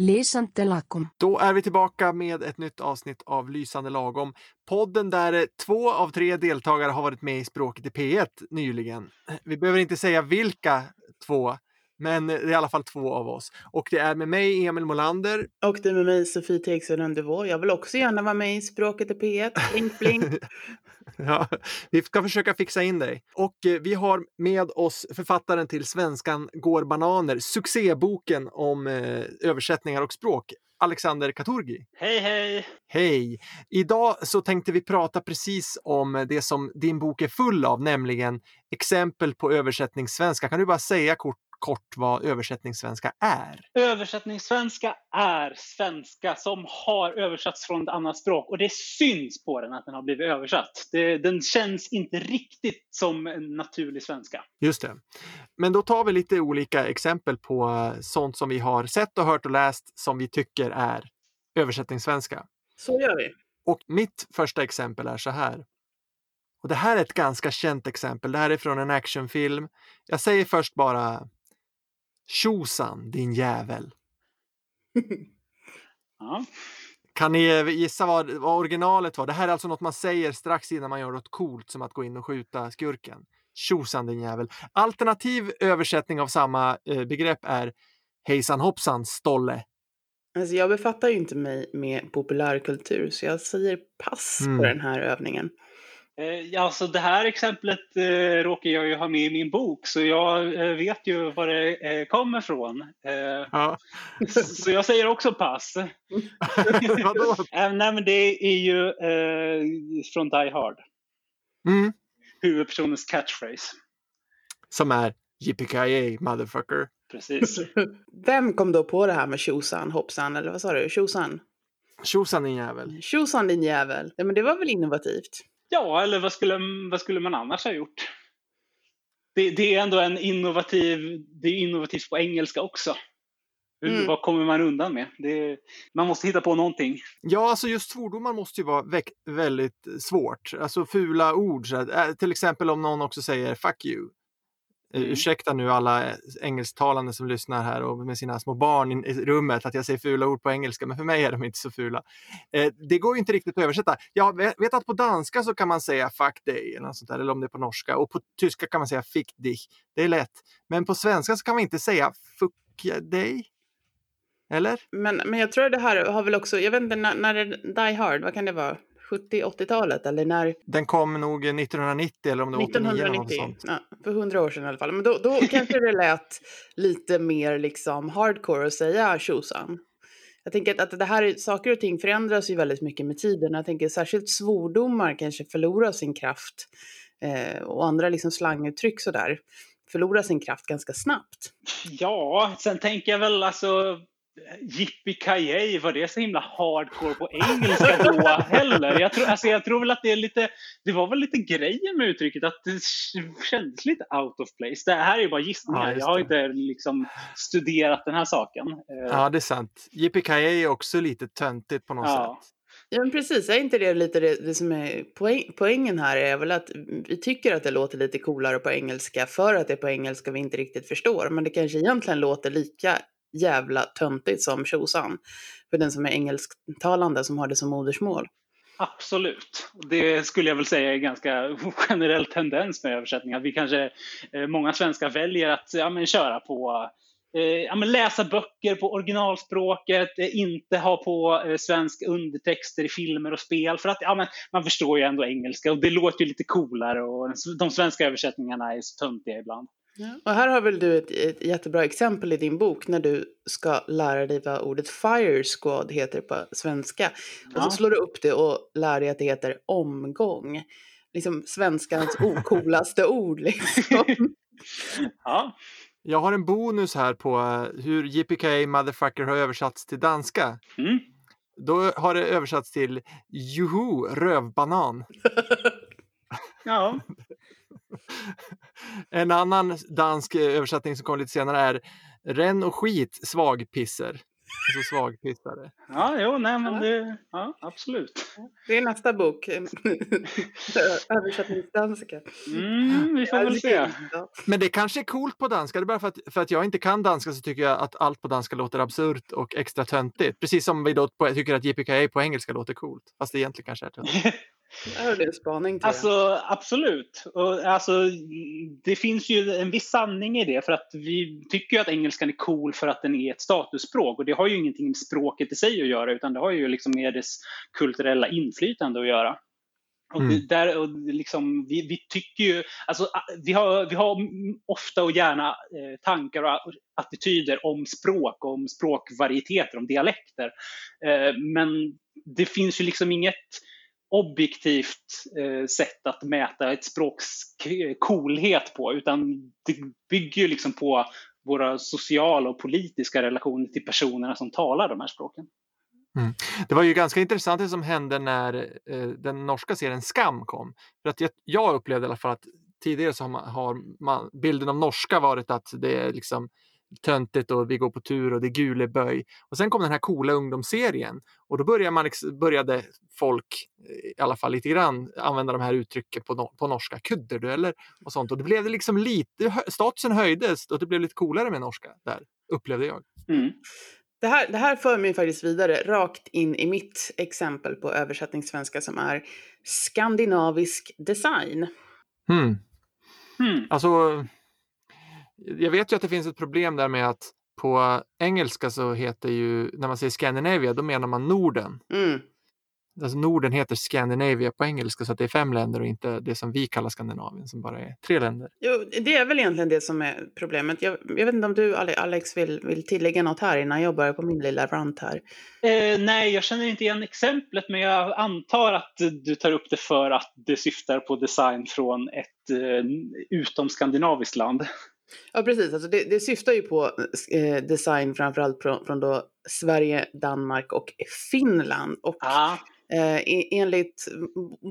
Lysande lagom. Då är vi tillbaka med ett nytt avsnitt av Lysande lagom. Podden där två av tre deltagare har varit med i Språket i P1 nyligen. Vi behöver inte säga vilka två, men det är i alla fall två av oss. Och det är med mig, Emil Molander. Och det är med mig, Sofie Tegström Undervå. Jag vill också gärna vara med i Språket i P1. Blink, blink. Ja, vi ska försöka fixa in dig. Och eh, vi har med oss författaren till Svenskan går bananer, succéboken om eh, översättningar och språk, Alexander Katurgi. Hej, hej! Hej! Idag så tänkte vi prata precis om det som din bok är full av, nämligen exempel på översättningssvenska. Kan du bara säga kort, kort vad översättningssvenska är? Översättningssvenska är svenska som har översatts från ett annat språk och det syns på den att den har blivit översatt. Det, den känns inte riktigt som en naturlig svenska. Just det. Men då tar vi lite olika exempel på eh, sånt som vi har sett och hört och läst som vi tycker är översättningssvenska. Så gör vi. Och mitt första exempel är så här. Och det här är ett ganska känt exempel. Det här är från en actionfilm. Jag säger först bara Tjosan din jävel. Ja. Kan ni gissa vad, vad originalet var? Det här är alltså något man säger strax innan man gör något coolt som att gå in och skjuta skurken. Tjosan din jävel. Alternativ översättning av samma eh, begrepp är Hejsan hoppsan stolle. Alltså jag befattar ju inte mig med populärkultur så jag säger pass Mm. på den här övningen. Eh, Ja, alltså det här exemplet eh, råkar jag ju ha med i min bok så jag eh, vet ju var det eh, kommer ifrån. Eh, Ja. så jag säger också pass. Vadå? Eh, nej, men det är ju eh, från Die Hard. Mm. Huvudpersonens catchphrase. Som är Yippee motherfucker. Precis. Vem kom då på det här med tjosan, hoppsan eller vad sa du? Tjosan? Tjosan din jävel. Tjosan din jävel. Ja men det var väl innovativt? Ja, eller vad skulle, vad skulle man annars ha gjort? Det, det är ändå en innovativ, det är innovativt på engelska också. Hur, Mm. Vad kommer man undan med? Det, man måste hitta på någonting. Ja, alltså just svordomar måste ju vara väldigt svårt. Alltså fula ord. Så här, eh, till exempel om någon också säger fuck you. Mm. Ursäkta nu alla engelsktalande som lyssnar här och med sina små barn i rummet att jag säger fula ord på engelska, men för mig är de inte så fula. Eh, det går ju inte riktigt att översätta. Jag vet att på danska så kan man säga fuck dig eller sånt där, eller om det är på norska. Och på tyska kan man säga fick dich. Det är lätt. Men på svenska så kan man inte säga fuck dig. Eller? Men, men jag tror det här har väl också, jag vet inte när, när det Die Hard, vad kan det vara? 70-80-talet eller när? Den kom nog 1990 eller om det var 89 eller något 1990, sånt. ja, för hundra år sedan i alla fall. Men då, då kanske det lät lite mer liksom hardcore att säga tjosan. Jag tänker att, att det här, är- saker och ting förändras ju väldigt mycket med tiden. Jag tänker särskilt svordomar kanske förlorar sin kraft. Eh, och andra liksom slanguttryck sådär förlorar sin kraft ganska snabbt. Ja, sen tänker jag väl alltså Yippee var det så himla hardcore på engelska då heller? Jag tror, alltså jag tror väl att det är lite, det var väl lite grejen med uttrycket att det kändes lite out of place. Det här är ju bara Ja, gissningar. just jag har inte liksom studerat den här saken. Eh, Ja, det är sant. Yippee är också lite töntigt på något Ja. sätt. Ja men precis, är inte det lite det, det som är poäng, poängen här är väl att vi tycker att det låter lite coolare på engelska för att det är på engelska vi inte riktigt förstår. Men det kanske egentligen låter lika jävla töntigt som tjosan för den som är engelsktalande som har det som modersmål. Absolut. Det skulle jag väl säga är en ganska generell tendens med översättning. Att vi kanske, eh, många svenskar väljer att ja, men, köra på eh, ja, men läsa böcker på originalspråket, eh, inte ha på eh, svensk undertexter i filmer och spel. För att ja, men, man förstår ju ändå engelska och det låter ju lite coolare och de svenska översättningarna är så töntiga ibland. Och här har väl du ett, ett jättebra exempel i din bok när du ska lära dig vad ordet fire squad heter på svenska. Och Ja. så slår du upp det och lär dig att det heter omgång. Liksom svenskans ocoolaste ord liksom. Ja, Jag har en bonus här på eh, hur Yippee motherfucker har översatts till danska. mm. Då har det översatts till Juhu rövbanan. ja. En annan dansk eh, översättning som kommer lite senare är Renn och skit svagpisser. Alltså svagpissade. Ja, jo, nej, men det, ja, absolut. Det är nästa bok. Översättningsdanska. Mm, vi får väl se. Men det kanske är coolt på danska. Det är bara för att, för att jag inte kan danska så tycker jag att allt på danska låter absurt och extra töntigt. Precis som vi då på, tycker att JPKA på engelska låter coolt. Fast det egentligen kanske är töntigt. Där har du en spaning jag. Alltså absolut. Och, alltså, det finns ju en viss sanning i det för att vi tycker ju att engelskan är cool för att den är ett statusspråk och det har ju ingenting med språket i sig att göra utan det har ju liksom med dess kulturella inflytande att göra. Och Mm. där, och liksom, vi, vi tycker ju, alltså, vi, har, vi har ofta och gärna eh, tankar och attityder om språk, om språkvarieteter, om dialekter. Eh, men det finns ju liksom inget objektivt eh, sätt att mäta ett språks coolhet på utan det bygger ju liksom på våra sociala och politiska relationer till personerna som talar de här språken. Mm. Det var ju ganska intressant det som hände när eh, den norska serien Skam kom. För att jag, jag upplevde i alla fall att tidigare så har, man, har man, bilden av norska varit att det är liksom töntigt och vi går på tur och det är guleböj. Och sen kom den här coola ungdomsserien och då började, man, började folk, eh, i alla fall lite grann, använda de här uttrycken på, no- på norska, kudderdueller och sånt. Och det blev det liksom lite, statusen höjdes och det blev lite coolare med norska där, upplevde jag. Mm. Det här, det här för mig faktiskt vidare rakt in i mitt exempel på översättningssvenska som är skandinavisk design. Hmm. Hmm. Alltså, jag vet ju att det finns ett problem där med att på engelska så heter ju, när man säger Scandinavia, då menar man Norden. Mm. Alltså Norden heter Scandinavia på engelska så att det är fem länder och inte det som vi kallar Skandinavien som bara är tre länder. Jo, det är väl egentligen det som är problemet. Jag, jag vet inte om du, Ale- Alex, vill, vill tillägga något här innan jag börjar på min lilla rant här. Eh, nej, jag känner inte igen exemplet men jag antar att du tar upp det för att det syftar på design från ett eh, utomskandinaviskt land. Ja, precis. Alltså det, det syftar ju på eh, eh, design framförallt från, från då Sverige, Danmark och Finland. Och Ah, Eh, e, enligt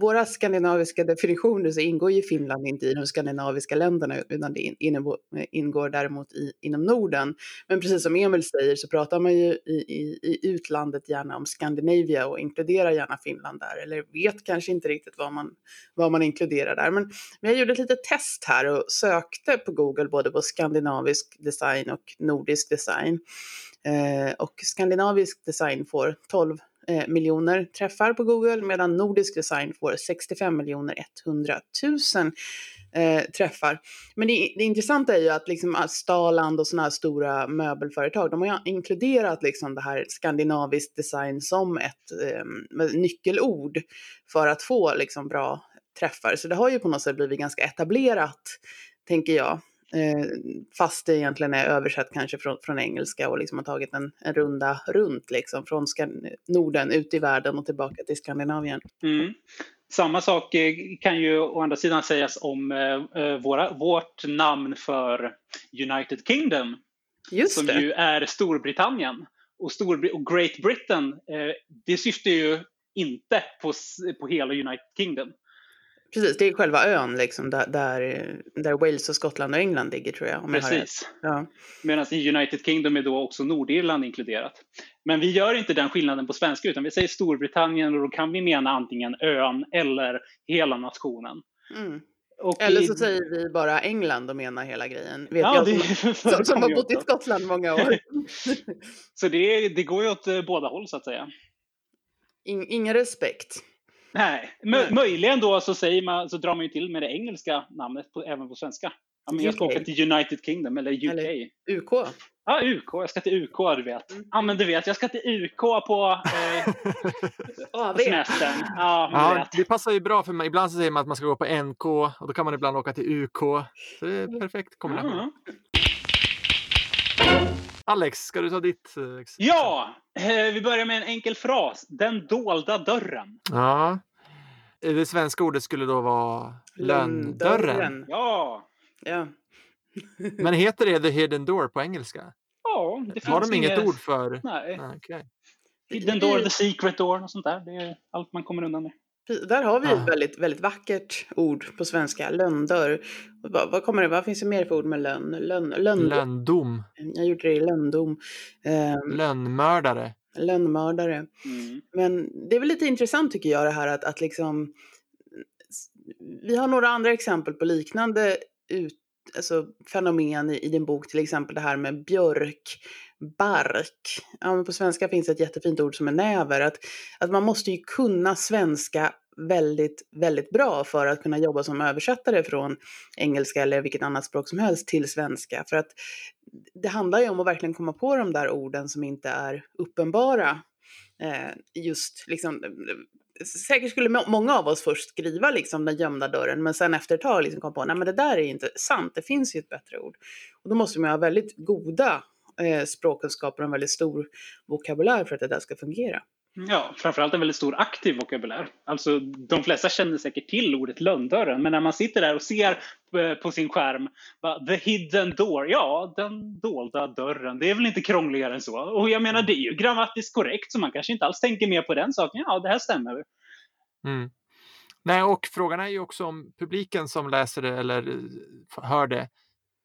våra skandinaviska definitioner så ingår ju Finland inte i de skandinaviska länderna utan det ingår däremot i, inom Norden. Men precis som Emil säger så pratar man ju i, i, i utlandet gärna om Scandinavia och inkluderar gärna Finland där eller vet kanske inte riktigt vad man, vad man inkluderar där. Men jag gjorde ett litet test här och sökte på Google både på skandinavisk design och nordisk design. Eh, och skandinavisk design får 12 eh, miljoner träffar på Google medan nordisk design får 65 miljoner 100 000 eh, träffar. Men det, det intressanta är ju att liksom ah, Staland och sådana här stora möbelföretag, de har ju inkluderat liksom det här skandinavisk design som ett eh, nyckelord för att få liksom bra träffar. Så det har ju på något sätt blivit ganska etablerat, tänker jag. Eh, fast det egentligen är översatt kanske från, från engelska och liksom har tagit en, en runda runt liksom från Skan- Norden ut i världen och tillbaka till Skandinavien. mm. Samma sak eh, kan ju å andra sidan sägas om eh, våra, vårt namn för United Kingdom Just som det. ju är Storbritannien. Och, Storbr- och Great Britain, det syftar ju inte på, på hela United Kingdom. Precis, det är själva ön liksom där, där, Wales och Skottland och England ligger tror jag. Precis. Ja. Medan i United Kingdom är då också Nordirland inkluderat. Men vi gör inte den skillnaden på svenska utan vi säger Storbritannien och då kan vi mena antingen ön eller hela nationen. Mm. Och Eller i- så säger vi bara England och menar hela grejen. Vet Ja, jag det som, som, som har bott i. Skottland många år. Så det, det går ju åt eh, båda håll så att säga. In, ingen respekt. Nej. Mö, möjligen då så, säger man, så drar man ju till med det engelska namnet på, även på svenska. Ja, men jag ska åka till United Kingdom eller UK. Eller- UK. Ja, UK. Jag ska till UK, du vet. Mm. Ja, men du vet, jag ska till UK på, eh, på semestern. Ja, Ja, vet. det passar ju bra för mig. Ibland så säger man att man ska gå på NK och då kan man ibland åka till UK. Så det är perfekt kombination. Ja. Alex, ska du ta ditt? eh, Ja, eh, vi börjar med en enkel fras. Den dolda dörren. Ja. Det svenska ordet skulle då vara lönndörren. Ja, Ja. Men heter det the hidden door på engelska? ja det finns Har de inget inget- ord för? Nej. Ah, okej. Hidden door, the secret door och sånt där. Det är allt man kommer undan med. Där har vi Ja. ett väldigt, väldigt vackert ord på svenska, lönndörr. Vad, vad kommer det, vad finns det mer för ord med lönn? Lönn, lönn, Lönndom, Jag gjorde det i lönndom. Eh, lönnmördare. lönnmördare. Mm. Men det är väl lite intressant tycker jag det här att, att liksom vi har några andra exempel på liknande ut, alltså, fenomen i, i din bok, till exempel det här med björk, bark. Ja, men på svenska finns ett jättefint ord som är näver. Att, att man måste ju kunna svenska väldigt, väldigt bra för att kunna jobba som översättare från engelska eller vilket annat språk som helst till svenska. För att det handlar ju om att verkligen komma på de där orden som inte är uppenbara. Eh, just liksom, säkert skulle många av oss först skriva liksom den gömda dörren, men sen efter ett tag liksom kom på, nej men det där är inte sant, det finns ju ett bättre ord. Och då måste man ha väldigt goda eh, språkkunskaper och en väldigt stor vokabulär för att det där ska fungera. Ja, framförallt en väldigt stor aktiv vokabulär. Alltså, de flesta känner säkert till ordet lönndörren, men när man sitter där och ser eh, på sin skärm the hidden door, ja, den dolda dörren, det är väl inte krångligare än så. Och jag menar, det är ju grammatiskt korrekt, så man kanske inte alls tänker mer på den saken. Ja, det här stämmer. Mm. Nej, och frågan är ju också om publiken som läser det eller eh, hör det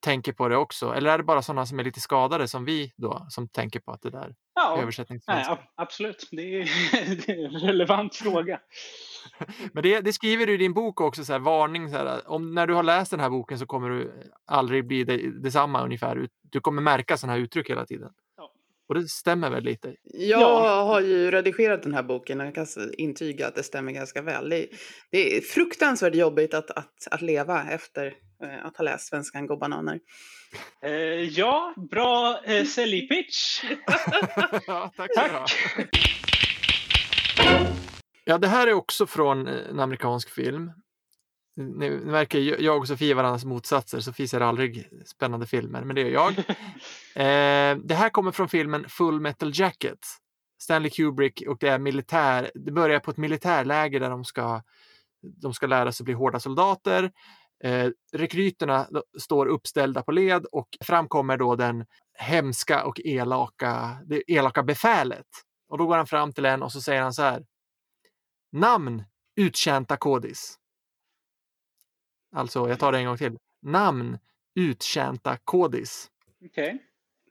tänker på det också. Eller är det bara sådana som är lite skadade som vi då, som tänker på att det där är Ja, nej, översättningssvenska? ab- absolut. Det är, det är en relevant fråga. Men det, det skriver du i din bok också, så här, varning, så här, om när du har läst den här boken så kommer du aldrig bli det, detsamma ungefär. Du kommer märka sådana här uttryck hela tiden. Ja. Och det stämmer väl lite? Jag Ja. har ju redigerat den här boken och jag kan intyga att det stämmer ganska väl. Det, det är fruktansvärt jobbigt att, att, att leva efter att ha läst Svenskan går bananer. Eh, ja, bra eh, säljpitch. ja, tack så. Ja, det här är också från eh, en amerikansk film. Ni ni märker, jag och Sofie är varandras motsatser. Sofie ser aldrig spännande filmer, men det gör jag. Eh, det här kommer från filmen Full Metal Jacket. Stanley Kubrick och det är militär. Det börjar på ett militärläger där de ska, de ska lära sig bli hårda soldater. Eh, rekryterna står uppställda på led och framkommer då den hemska och elaka, det elaka befälet. Och då går han fram till en och så säger han så här. Namn uttjänta kodis. Alltså, jag tar det en gång till. Namn uttjänta kodis. Okej.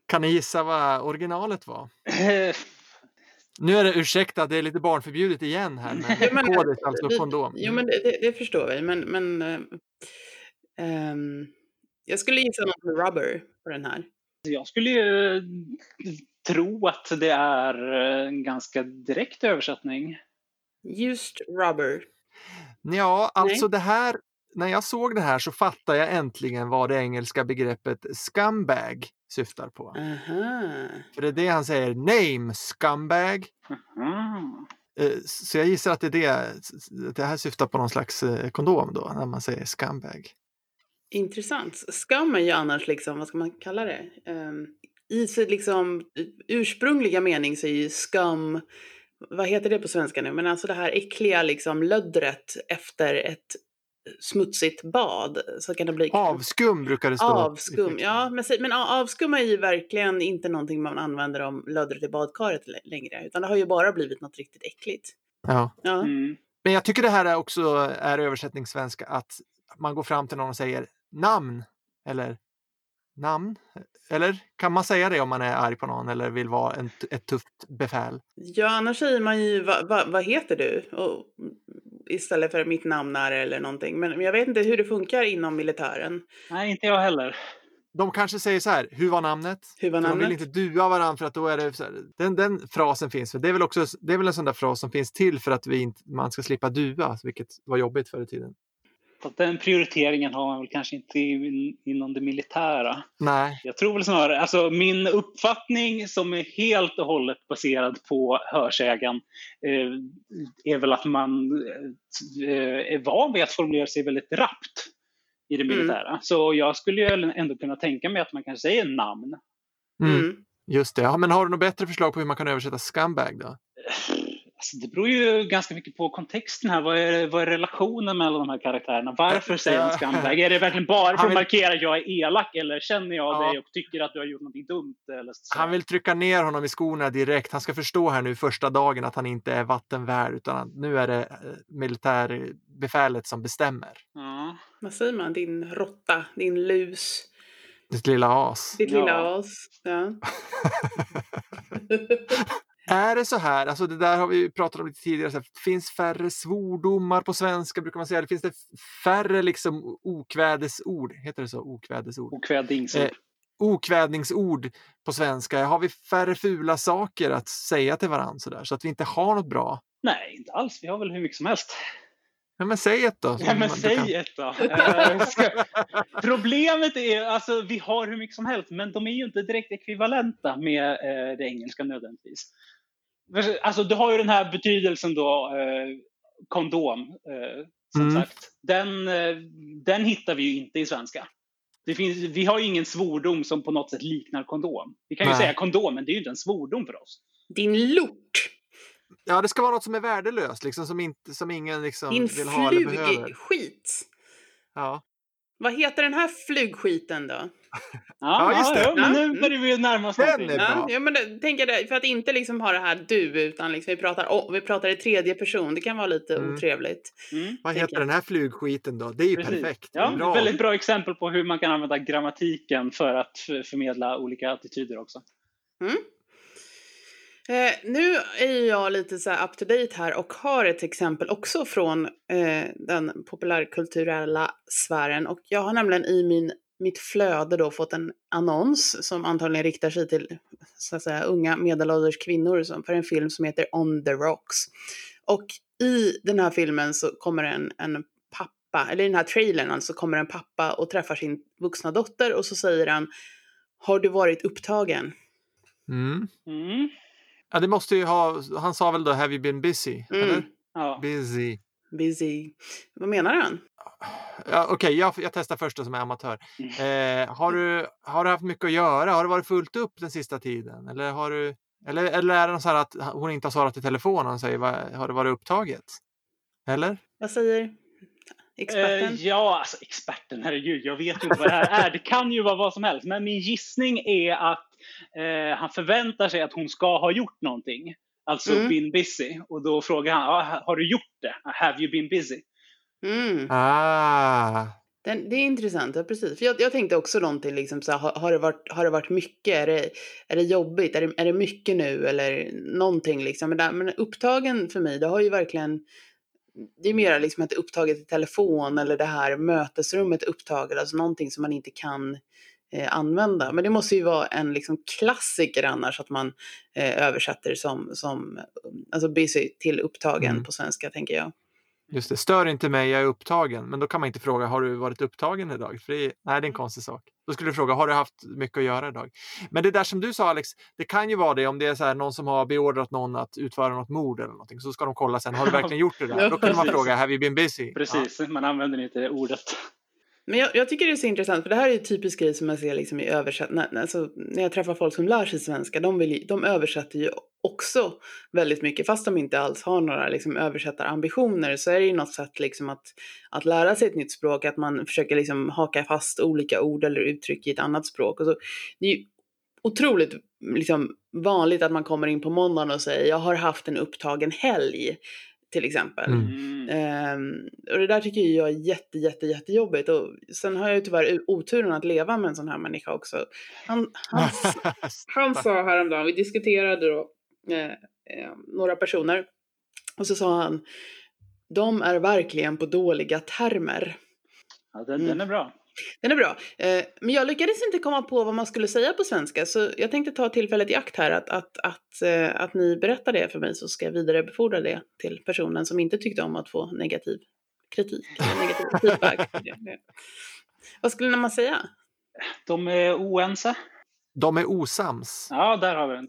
Kan ni gissa vad originalet var? Nu är det ursäkta, det är lite barnförbjudet igen här, men Jo, men- kodis, alltså Vi- kondom. Jo, men det, det, det förstår vi. Men, men eh, ehm, jag skulle gissa något med rubber på den här. Jag skulle ju eh, tro att det är eh, en ganska direkt översättning. Used rubber. Ja, alltså det här, när jag såg det här så fattade jag äntligen vad det engelska begreppet scumbag syftar på. Aha. För det är det han säger, name scumbag. Mm. Eh, Så jag gissar att det är det, det här syftar på någon slags eh, kondom då, när man säger scumbag. Intressant. Skam är ju annars liksom, vad ska man kalla det? Um, I sitt liksom ursprungliga mening så är ju skam, vad heter det på svenska nu? Men alltså det här äckliga liksom löddret efter ett smutsigt bad. Så kan det bli Avskum brukar det stå. Avskum, ja. Men, men avskum är ju verkligen inte någonting man använder om löddret i badkaret lä- längre. Utan det har ju bara blivit något riktigt äckligt. Ja. Ja. Mm. Men jag tycker det här är också är översättningssvenska att man går fram till någon och säger namn eller namn. Eller kan man säga det om man är arg på någon eller vill vara en, ett tufft befäl? Ja, annars säger man ju vad va, vad heter du? Och, istället för mitt namn är eller någonting. Men, jag vet inte hur det funkar inom militären. Nej, inte jag heller. De kanske säger så här, hur var namnet? Hur var För de vill namnet? inte dua varandra för att då är det så här, den, den frasen finns. För det är väl också det är väl en sån där fras som finns till för att vi inte, man ska slippa dua, vilket var jobbigt förr i tiden. Så att den prioriteringen har man väl kanske inte inom det militära. Nej, Jag tror väl snarare, alltså min uppfattning som är helt och hållet baserad på hörsägen eh, är väl att man eh, är van vid att formulera sig väldigt rappt i det Mm. militära. Så jag skulle ju ändå kunna tänka mig att man kanske säger namn. mm. Mm. just det. Ja, men har du något bättre förslag på hur man kan översätta scumbag då? Alltså, det beror ju ganska mycket på kontexten här. Vad är, vad är relationen mellan de här karaktärerna? Varför säger han scumbag? Är det verkligen bara för vill... att markera att jag är elak eller känner jag ja. dig och tycker att du har gjort något dumt? Eller så? Han vill trycka ner honom i skorna direkt. Han ska förstå här nu första dagen att han inte är vattenvärd utan nu är det eh, militärbefälet som bestämmer. Ja. Vad säger man? Din råtta, din lus. Ditt lilla as. Ditt lilla ja. as, ja. Är det så här, alltså det där har vi pratat om lite tidigare, så här, finns färre svordomar på svenska brukar man säga, eller finns det färre liksom okvädesord, heter det så? Okvädesord? Okvädningsord. Eh, okvädningsord på svenska. Har vi färre fula saker att säga till varandra så där, så att vi inte har något bra? Nej, inte alls. Vi har väl hur mycket som helst. Ja, men säg ett då. Ja, men säg kan... ett då. Eh, ska... Problemet är, alltså vi har hur mycket som helst, men de är ju inte direkt ekvivalenta med eh, det engelska nödvändigtvis. Alltså du har ju den här betydelsen då, eh, kondom, eh, som mm. sagt. Den, eh, den hittar vi ju inte i svenska. Det finns, vi har ju ingen svordom som på något sätt liknar kondom. Vi kan ju Nej. säga kondom, men det är ju inte en svordom för oss. Din lort! Ja, det ska vara något som är värdelöst, liksom, som, inte, som ingen liksom, Din vill ha eller behöver. Din flugskit! Ja. Vad heter den här flugskiten då? Ja, ja just det. Ja, men nu börjar vi närma oss Den är bra. Ja, men det, tänker det, för att inte liksom ha det här du, utan liksom vi, pratar, oh, vi pratar i tredje person. Det kan vara lite mm. otrevligt. Mm. Vad heter den här flugskiten då? Det är ju Precis. perfekt. Ja, bra. väldigt bra exempel på hur man kan använda grammatiken för att förmedla olika attityder också. Mm. Eh, nu är jag lite så up to date här och har ett exempel också från eh, den populärkulturella sfären. Och jag har nämligen i min, mitt flöde då fått en annons som antagligen riktar sig till så att säga, unga medelålders kvinnor som, för en film som heter On the Rocks. Och i den här filmen så kommer en, en pappa, eller i den här trailern alltså, kommer en pappa och träffar sin vuxna dotter och så säger han Har du varit upptagen? Mm. Mm. Ja, det måste ju ha, han sa väl då have you been busy? Mm. Eller? Ja. Busy. Busy. Vad menar han? Ja, Okej, okay, jag, jag testar först som är amatör. Mm. Eh, har, du, har du haft mycket att göra? Har det varit fullt upp den sista tiden? Eller, har du, eller, eller är det så här att hon inte har svarat i telefon och säger har det varit upptaget? Eller? Vad säger experten? Eh, ja, alltså experten, herregud, jag vet inte vad det här är. Det kan ju vara vad som helst, men min gissning är att eh, han förväntar sig att hon ska ha gjort någonting. Alltså mm. been busy. Och då frågar han, ah, har du gjort det? Have you been busy? Mm. Ah. Den, det är intressant, ja, precis. För jag, jag tänkte också någonting, liksom, så här, har, har, det varit, har det varit mycket? Är det, är det jobbigt? Är det, är det mycket nu? Eller någonting liksom. Men, där, men upptagen för mig, det har ju verkligen det är mer liksom ett upptaget i telefon eller det här mötesrummet upptaget, alltså någonting som man inte kan eh, använda. Men det måste ju vara en liksom klassiker annars att man eh, översätter som, som alltså busy till upptagen mm. på svenska tänker jag. Just det, stör inte mig, jag är upptagen. Men då kan man inte fråga, har du varit upptagen idag? För det är, nej, det är en konstig sak. Då skulle du fråga, har du haft mycket att göra idag? Men det där som du sa Alex, det kan ju vara det om det är så här, någon som har beordrat någon att utföra något mord eller någonting. Så ska de kolla sen, har du verkligen gjort det där? Då kan man fråga, have you been busy? Precis, ja. man använder inte ordet. Men jag, jag, tycker det är så intressant, för det här är ju typisk grej som man ser liksom i översättning. Alltså, när jag träffar folk som lär sig svenska, de, vill, de översätter ju också väldigt mycket. Fast de inte alls har några liksom, översättarambitioner så är det ju något sätt liksom, att, att lära sig ett nytt språk, att man försöker liksom, haka fast olika ord eller uttryck i ett annat språk. Och så, det är ju otroligt liksom, vanligt att man kommer in på måndagen och säger jag har haft en upptagen helg till exempel. Mm. Um, och det där tycker jag är jätte, jätte, jättejobbigt. Och sen har jag ju tyvärr oturen att leva med en sån här människa också. Han, han, han sa häromdagen, vi diskuterade då eh, eh, några personer, och så sa han, de är verkligen på dåliga termer. Ja, den, mm. den är bra. Den är bra. Eh, men jag lyckades inte komma på vad man skulle säga på svenska så jag tänkte ta tillfället i akt här att, att, att, eh, att ni berättar det för mig så ska jag vidarebefordra det till personen som inte tyckte om att få negativ kritik negativ feedback. Vad skulle man säga? De är oense. De är osams. Ja, där har vi den.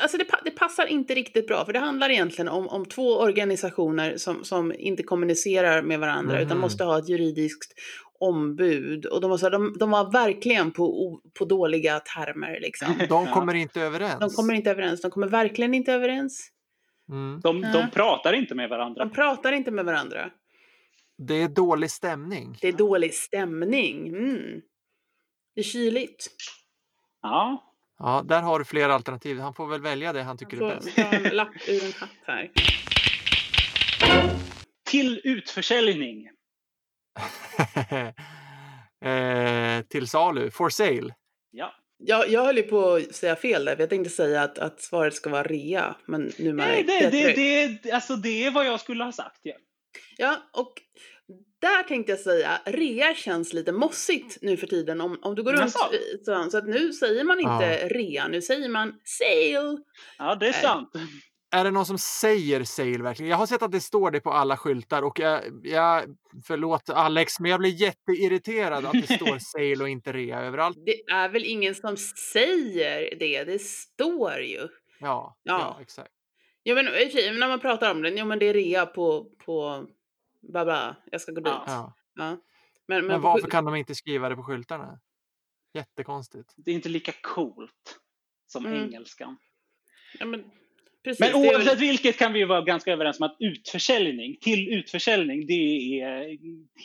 Alltså det, det, passar inte riktigt bra, för det handlar egentligen om, om två organisationer som, som inte kommunicerar med varandra, mm. utan måste ha ett juridiskt ombud. Och de var, så de, de var verkligen på, på dåliga termer. Liksom. De kommer inte överens. De kommer inte överens. De kommer verkligen inte överens. Mm. De, de pratar inte med varandra. De pratar inte med varandra. Det är dålig stämning. Det är dålig stämning. Mm. Det är kyligt. Ja. Ja, där har du fler alternativ. Han får väl välja det han Jag tycker är får bäst. ta en lapp ur en hatt här. Till utförsäljning. eh, till salu, for sale. Ja. Jag, jag höll ju på att säga fel där, för jag tänkte säga att, att svaret ska vara rea, men nu Nej, det, det, det, alltså det är vad jag skulle ha sagt. Ja. Ja, och där tänkte jag säga, rea känns lite mossigt nu för tiden om, om du går runt. Så, så att nu säger man inte rea, nu säger man sale. ja, det är sant. Är det någon som säger sale verkligen? Jag har sett att det står det på alla skyltar och jag, jag förlåt Alex, men jag blir jätteirriterad att det står sale och inte rea överallt. Det är väl ingen som säger det, det står ju. Ja, ja. Ja. exakt. Jo men sig, när man pratar om det, jo men det är rea på, på bla bla, jag ska gå dit. Ja. Ja. Men, men, Men varför kan de inte skriva det på skyltarna? Jättekonstigt. Det är inte lika coolt som Mm. engelskan. Ja, men, precis, Men det oavsett väl, vilket kan vi ju vara ganska överens om att utförsäljning till utförsäljning, det är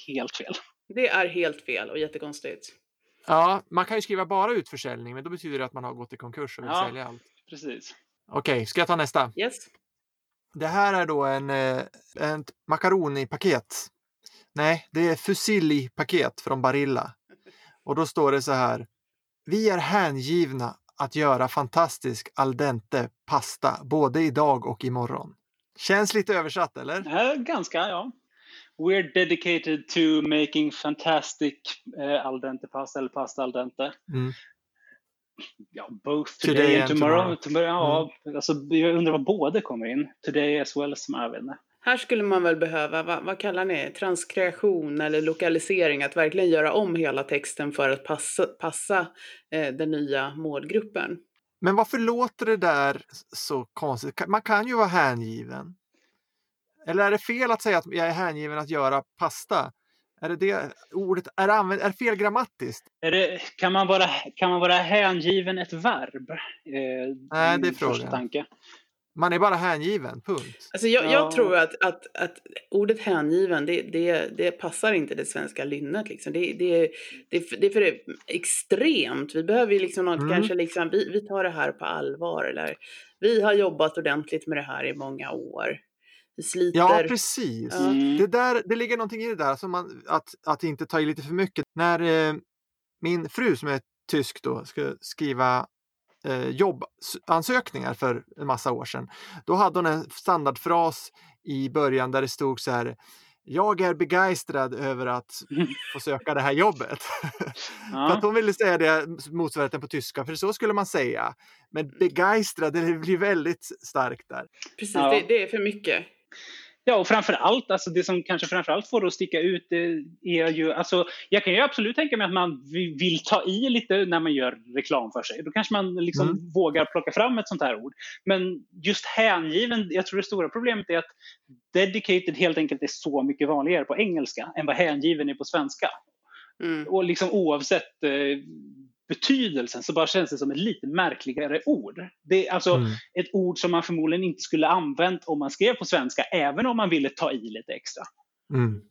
helt fel. det är helt fel och jättekonstigt. Ja, man kan ju skriva bara utförsäljning, men då betyder det att man har gått i konkurs och vill Ja. sälja allt. Precis. Okej, ska jag ta nästa? Yes. Det här är då en, eh, en makaroni-paket. Nej, det är fusilli-paket från Barilla. Och då står det så här. Vi är hängivna att göra fantastisk al dente pasta både idag och imorgon. Känns lite översatt, eller? Är ganska, ja. We're dedicated to making fantastic eh, al dente pasta eller pasta al dente. Mm. Ja, both today, Today and tomorrow. tomorrow. tomorrow. Ja, alltså, jag undrar vad båda kommer in. Today as well as jag vet inte. Här skulle man väl behöva, vad, vad kallar ni det? Transkreation eller lokalisering, att verkligen göra om hela texten för att passa, passa eh, den nya målgruppen. Men varför låter det där så konstigt? Man kan ju vara hängiven. Eller är det fel att säga att jag är hängiven att göra pasta? Är det det ordet? Är det, använd, är fel grammatiskt? Är det, kan, man vara, kan man vara hängiven ett verb? Eh, Nej, det är frågan. Tanke. Man är bara hängiven, punkt. Alltså jag, Ja. jag tror att, att, att ordet hängiven, det, det, det passar inte det svenska lynnet. Liksom. Det, det, det, är för- det är för extremt. Vi behöver ju liksom något, Mm. kanske liksom, vi, vi tar det här på allvar. Eller vi har jobbat ordentligt med det här i många år. Vi sliter. Ja, precis. Mm. Det, där, det ligger någonting i det där, som man, att, att inte ta i lite för mycket. När eh, min fru som är tysk då ska skriva eh, jobbansökningar för en massa år sedan, då hade hon en standardfras i början där det stod så här jag är begeistrad över att få söka det här jobbet. för att Ja. hon ville säga det motsvarigheten på tyska, för så skulle man säga. Men begeistrad, det blir väldigt starkt där. precis Ja. det, det är för mycket. Ja, och framför allt, alltså det som kanske framför allt får det att sticka ut det är ju, alltså jag kan ju absolut tänka mig att man vi- vill ta i lite när man gör reklam för sig. Då kanske man liksom Mm. vågar plocka fram ett sånt här ord. Men just hängiven, jag tror det stora problemet är att dedicated helt enkelt är så mycket vanligare på engelska än vad hängiven är på svenska. Mm. Och liksom oavsett eh, betydelsen så bara känns det som ett lite märkligare ord. Det är alltså Mm. ett ord som man förmodligen inte skulle använt om man skrev på svenska, även om man ville ta i lite extra. Mm.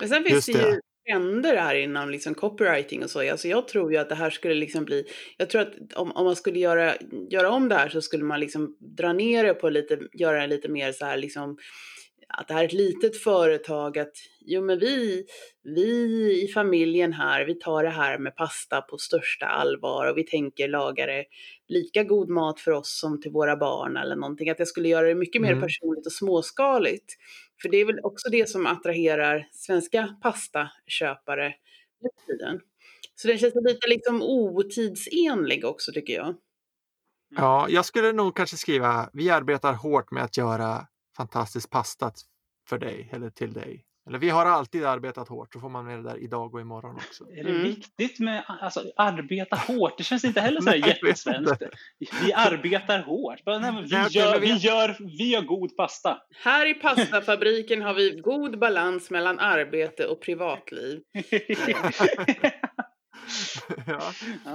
Men sen finns Just det, ju trender här inom liksom copywriting och så. Alltså jag tror ju att det här skulle liksom bli, jag tror att om, om man skulle göra, göra om det här så skulle man liksom dra ner det på lite, göra det lite mer så här liksom att det här är ett litet företag, att jo men vi, vi i familjen här, vi tar det här med pasta på största allvar och vi tänker laga det lika god mat för oss som till våra barn eller någonting. Att jag skulle göra det mycket mer Mm. personligt och småskaligt. För det är väl också det som attraherar svenska pastaköpare nu tiden. Så den känns lite liksom otidsenlig också tycker jag. Ja, jag skulle nog kanske skriva vi arbetar hårt med att göra fantastisk pasta för dig eller till dig. Eller vi har alltid arbetat hårt, så får man med det där idag och imorgon också. Är det Mm. viktigt med alltså, arbeta hårt? Det känns inte heller så här jättesvenskt. Vi arbetar hårt. Vi, gör, vi, gör, vi gör god pasta. Här i pastafabriken har vi god balans mellan arbete och privatliv. ja,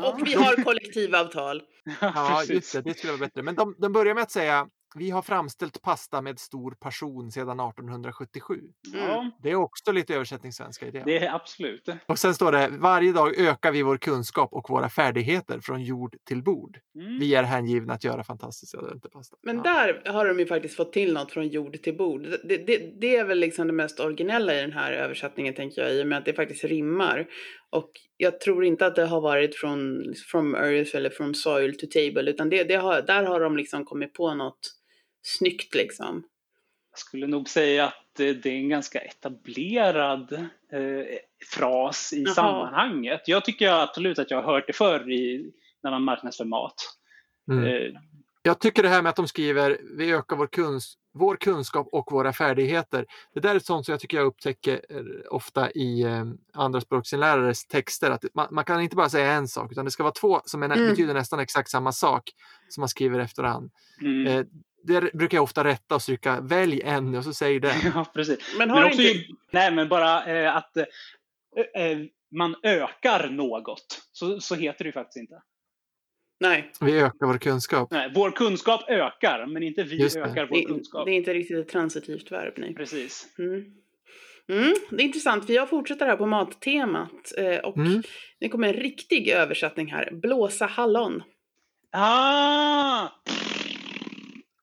Och vi har kollektivavtal. ja, just det, det skulle vara bättre. Men de, de börjar med att säga vi har framställt pasta med stor passion sedan 1877. Ja, Det är också lite översättningssvenska i det. det är absolut. Och sen står det varje dag ökar vi vår kunskap och våra färdigheter från jord till bord. Mm. Vi är hängivna att göra fantastiska pasta. Men Ja. där har de ju faktiskt fått till något från jord till bord. Det, det, det är väl liksom det mest originella i den här översättningen tänker jag i och med att det faktiskt rimmar. Och jag tror inte att det har varit från from earth eller from soil to table utan det, det har, där har de liksom kommit på något snyggt liksom. Jag skulle nog säga att eh, det är en ganska etablerad eh, fras i Jaha. sammanhanget. Jag tycker absolut att jag har hört det förr i, när man marknadsför mat. Mm. Eh, Jag tycker det här med att de skriver vi ökar vår, kuns vår kunskap och våra färdigheter. Det där är sånt som jag tycker jag upptäcker eh, ofta i eh, andra språksinlärares texter. Att man, man kan inte bara säga en sak utan det ska vara två som är, Mm. betyder nästan exakt samma sak som man skriver efterhand. mm. Eh, det brukar jag ofta rätta och stryka välj en och så säg det. Ja, precis. Men har Men det också, inte... nej, men bara eh, att eh, eh, man ökar något. Så, så heter det ju faktiskt inte. Nej, Vi ökar vår kunskap. Nej, vår kunskap ökar, men inte vi Just det. ökar vår det, kunskap. det är inte riktigt ett transitivt verb. Nej. Precis. Mm. Mm, det är intressant, för jag fortsätter här på mattemat eh, och Mm. det kommer en riktig översättning här. Blåsa hallon. Ah!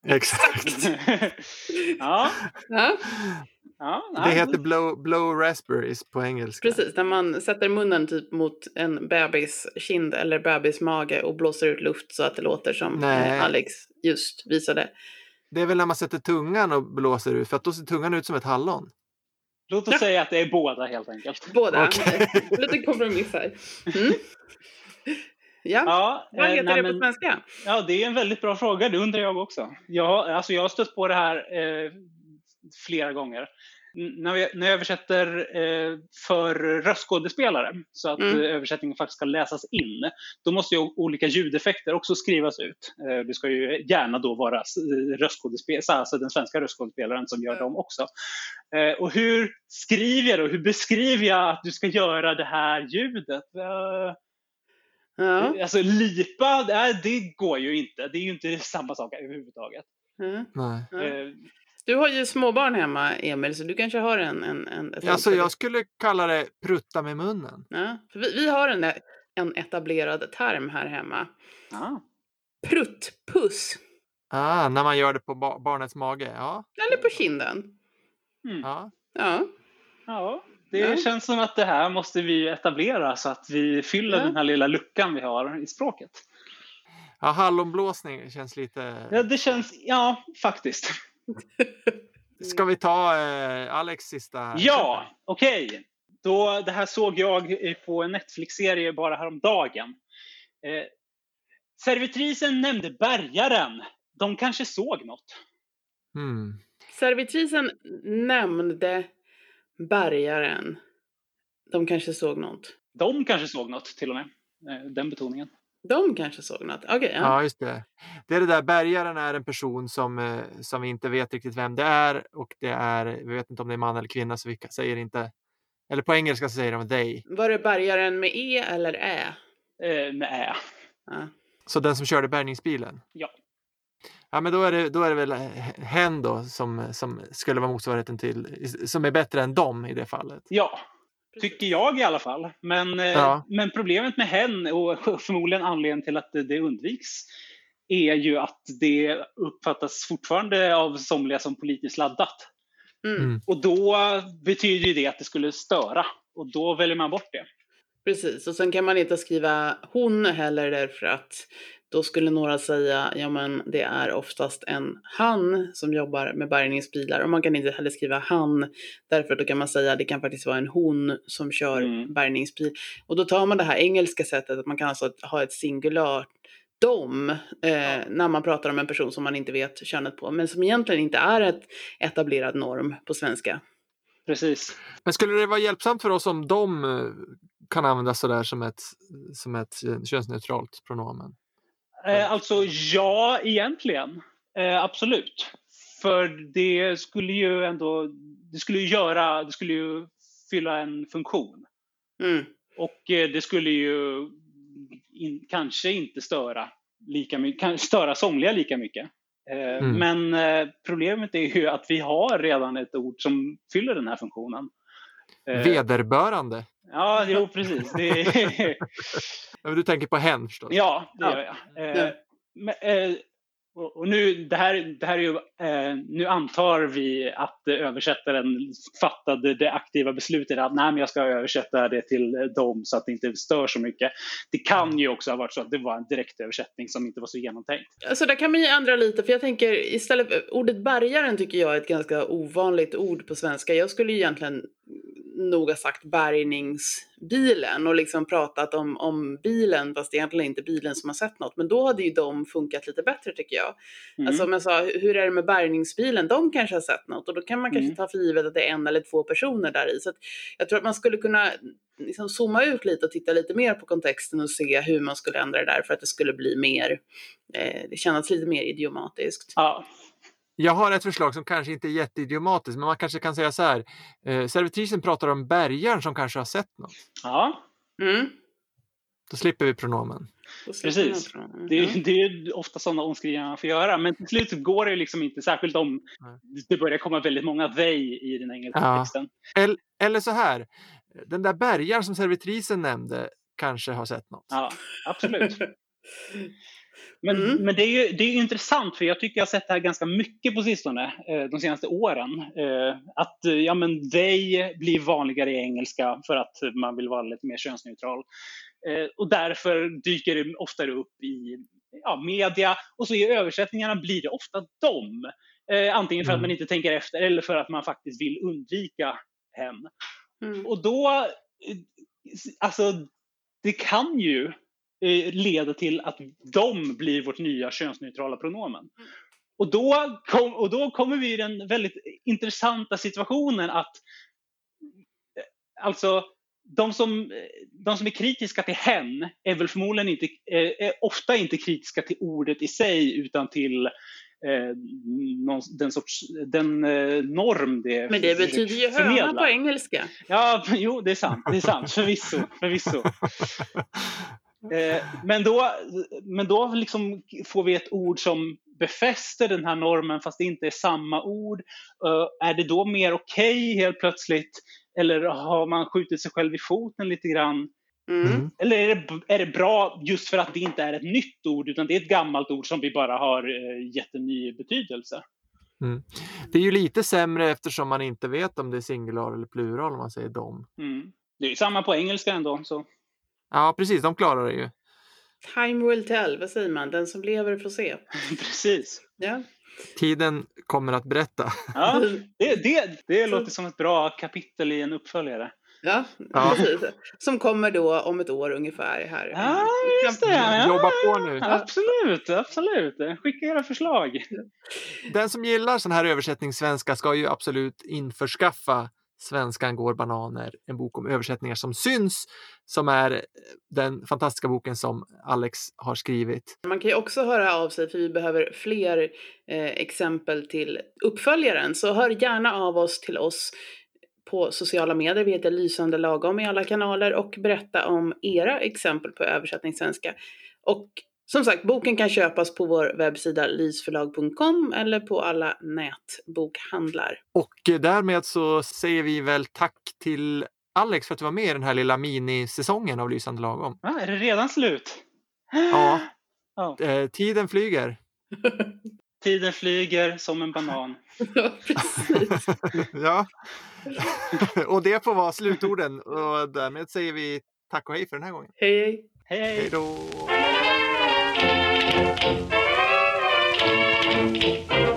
Exakt. ja, Ja, ja, Det nej, heter blow, blow raspberries på engelska. precis, när man sätter munnen typ mot en bebis kind eller bebis mage och blåser ut luft så att det låter som Nej. eh, Alex just visade. Det är väl när man sätter tungan och blåser ut för att då ser tungan ut som ett hallon. Låt oss säga att det är båda helt enkelt. Båda. Okej. Lite kompromiss här. Mm. Ja, Ja, vad eh, heter nej, det på men- svenska? Ja, det är en väldigt bra fråga. Det undrar jag också. Jag, alltså jag har stött på det här eh, flera gånger. N- När, vi, när jag översätter eh, för röstskådespelare så att Mm. eh, översättningen faktiskt ska läsas in, då måste ju olika ljudeffekter också skrivas ut. Eh, det ska ju gärna då vara alltså den svenska röstskådespelaren som gör Mm. dem också. Eh, och hur skriver jag då? Hur beskriver jag att du ska göra det här ljudet? Eh, Ja. Alltså lipa, nej, det går ju inte. Det är ju inte samma sak överhuvudtaget. ja. Nej. Eh, Du har ju småbarn hemma, Emil, så du kanske har en... en, en ett Alltså jag skulle kalla det prutta med munnen. Ja, för vi, vi har en, en etablerad term här hemma. ja. Pruttpuss. Ah, när man gör det på ba- barnets mage. Ja. Eller på kinden. Mm. ja. Ja. ja, det Ja. känns som att det här måste vi etablera så att vi fyller Ja. den här lilla luckan vi har i språket. ja hallonblåsning känns lite... Ja, det känns, ja, faktiskt. Ska vi ta eh, Alex sista? Ja, okej. Då, det här såg jag på en Netflix-serie bara häromdagen. Eh, servitrisen nämnde bärgaren. De kanske såg något. Mm. Servitrisen nämnde bärgaren. De kanske såg något. De kanske såg något till och med. Eh, den betoningen. De kanske såg något. Okej, ja. Ja, just det. Det är det där, bärgaren är en person som, eh, som vi inte vet riktigt vem det är och det är, vi vet inte om det är man eller kvinna så vi säger inte, eller på engelska så säger de they. Var det bärgaren med E eller Ä? Eh, med ä. Ja. Så den som körde bärgningsbilen? Ja. Ja, men då är det, då är det väl eh, hen då som, som skulle vara motsvarigheten till, som är bättre än dem i det fallet. Ja, tycker jag i alla fall. Men, eh, Ja. men problemet med hen och förmodligen anledningen till att det, det undviks är ju att det uppfattas fortfarande av somliga som politiskt laddat. Mm. Mm. Och då betyder ju det att det skulle störa och då väljer man bort det. Precis, och sen kan man inte skriva hon heller därför att då skulle några säga, ja men det är oftast en han som jobbar med bärgningsbilar och man kan inte heller skriva han därför att då kan man säga det kan faktiskt vara en hon som kör Mm. bärgningsbil. Och då tar man det här engelska sättet att man kan alltså ha ett singular dom eh, när man pratar om en person som man inte vet könet på men som egentligen inte är ett etablerad norm på svenska. Precis. Men skulle det vara hjälpsamt för oss om de eh, kan användas sådär som ett, som ett eh, könsneutralt pronomen? Eh, alltså ja, egentligen. Eh, absolut. För det skulle ju ändå, det skulle ju göra, det skulle ju fylla en funktion. Mm. Och eh, det skulle ju in, kanske inte störa lika mycket, störa somliga lika mycket. Eh, Mm. Men eh, problemet är ju att vi har redan ett ord som fyller den här funktionen. Eh, Vederbörande. Ja, jo precis. Det Du tänker på hen förstås? ja, det gör jag. Eh, Ja. men, eh, och nu, det här, det här är ju, eh, nu antar vi att översättaren fattade det aktiva beslutet att nej, men jag ska översätta det till dem så att det inte stör så mycket. Det kan ju också ha varit så att det var en direktöversättning som inte var så genomtänkt. Alltså där kan man ju ändra lite, för jag tänker istället, ordet bärgaren tycker jag är ett ganska ovanligt ord på svenska. Jag skulle ju egentligen nog ha sagt bärgningsbilen och liksom pratat om, om bilen, fast det är egentligen inte bilen som har sett något. Men då hade ju de funkat lite bättre tycker jag. Mm. Alltså om jag sa, hur är det med bärgningsbilen? De kanske har sett något och då kan man kanske Mm. ta för givet att det är en eller två personer där i. Så att jag tror att man skulle kunna liksom zooma ut lite och titta lite mer på kontexten och se hur man skulle ändra det där för att det skulle bli mer, eh, det kännas lite mer idiomatiskt. ja, Jag har ett förslag som kanske inte är jätteidiomatiskt, men man kanske kan säga så här. Eh, servitrisen pratar om bärgaren som kanske har sett något. ja, Mm. Då slipper vi pronomen. Precis. det, är- det är ofta sådana omskrivningar man får göra. Men till slut går det liksom inte, särskilt om det börjar komma väldigt många they i den engelska Ja. texten. Eller, eller så här. Den där bärgaren som servitrisen nämnde kanske har sett något. Ja, absolut. Men, Mm. men det är ju det är intressant för jag tycker jag har sett det här ganska mycket på sistone, eh, de senaste åren. Eh, Att eh, ja, men they blir vanligare i engelska för att man vill vara lite mer könsneutral. Och därför dyker det oftare upp i ja, media och så i översättningarna blir det ofta dem. Antingen för att Mm. man inte tänker efter eller för att man faktiskt vill undvika hen. Mm. Och då, alltså det kan ju eh, leda till att de blir vårt nya könsneutrala pronomen. Och då, kom, och då kommer vi i den väldigt intressanta situationen att eh, alltså de som, eh, de som är kritiska till hen är väl förmodligen inte, är ofta inte kritiska till ordet i sig utan till eh, någon, den, sorts, den eh, norm det Men det betyder ju höna på engelska. Ja, jo, det är sant. Det är sant. Förvisso. förvisso. Eh, men då, men då liksom får vi ett ord som befäster den här normen fast det inte är samma ord. Eh, är det då mer okej helt plötsligt? Eller har man skjutit sig själv i foten lite grann? Mm. Mm. Eller är det, är det bra just för att det inte är ett nytt ord utan det är ett gammalt ord som vi bara har eh, gett en ny betydelse? Det är ju lite sämre eftersom man inte vet om det är singular eller plural om man säger dem. Mm. Det är ju samma på engelska ändå. Så. Ja, precis. De klarar det ju. Time will tell, vad säger man? Den som lever får se. Precis. Ja. Tiden kommer att berätta. Ja, det, det, det låter som ett bra kapitel i en uppföljare. Ja, Ja. precis. Som kommer då om ett år ungefär här. Ja, just det. Ja. Jobba på nu. Absolut, absolut. Skicka era förslag. Den som gillar sån här översättningssvenska ska ju absolut införskaffa Svenskan går bananer, en bok om översättningar som syns, som är eh, den fantastiska boken som Alex har skrivit. Man kan ju också höra av sig för vi behöver fler eh, exempel till uppföljaren. Så hör gärna av oss till oss på sociala medier. Vi heter Lysande lagom i alla kanaler och berätta om era exempel på översättningssvenska. Och som sagt, boken kan köpas på vår webbsida lysförlag.com eller på alla nätbokhandlar. Och eh, därmed så säger vi väl tack till Alex för att du var med i den här lilla minisäsongen av Lysande lagom. Ja, är det redan slut? Ja. Ja. Eh, tiden flyger. Tiden flyger som en banan. ja, precis. Ja. och det får vara slutorden och därmed säger vi tack och hej för den här gången. Hej, hej. Hej, hej! Hej då! Thank you.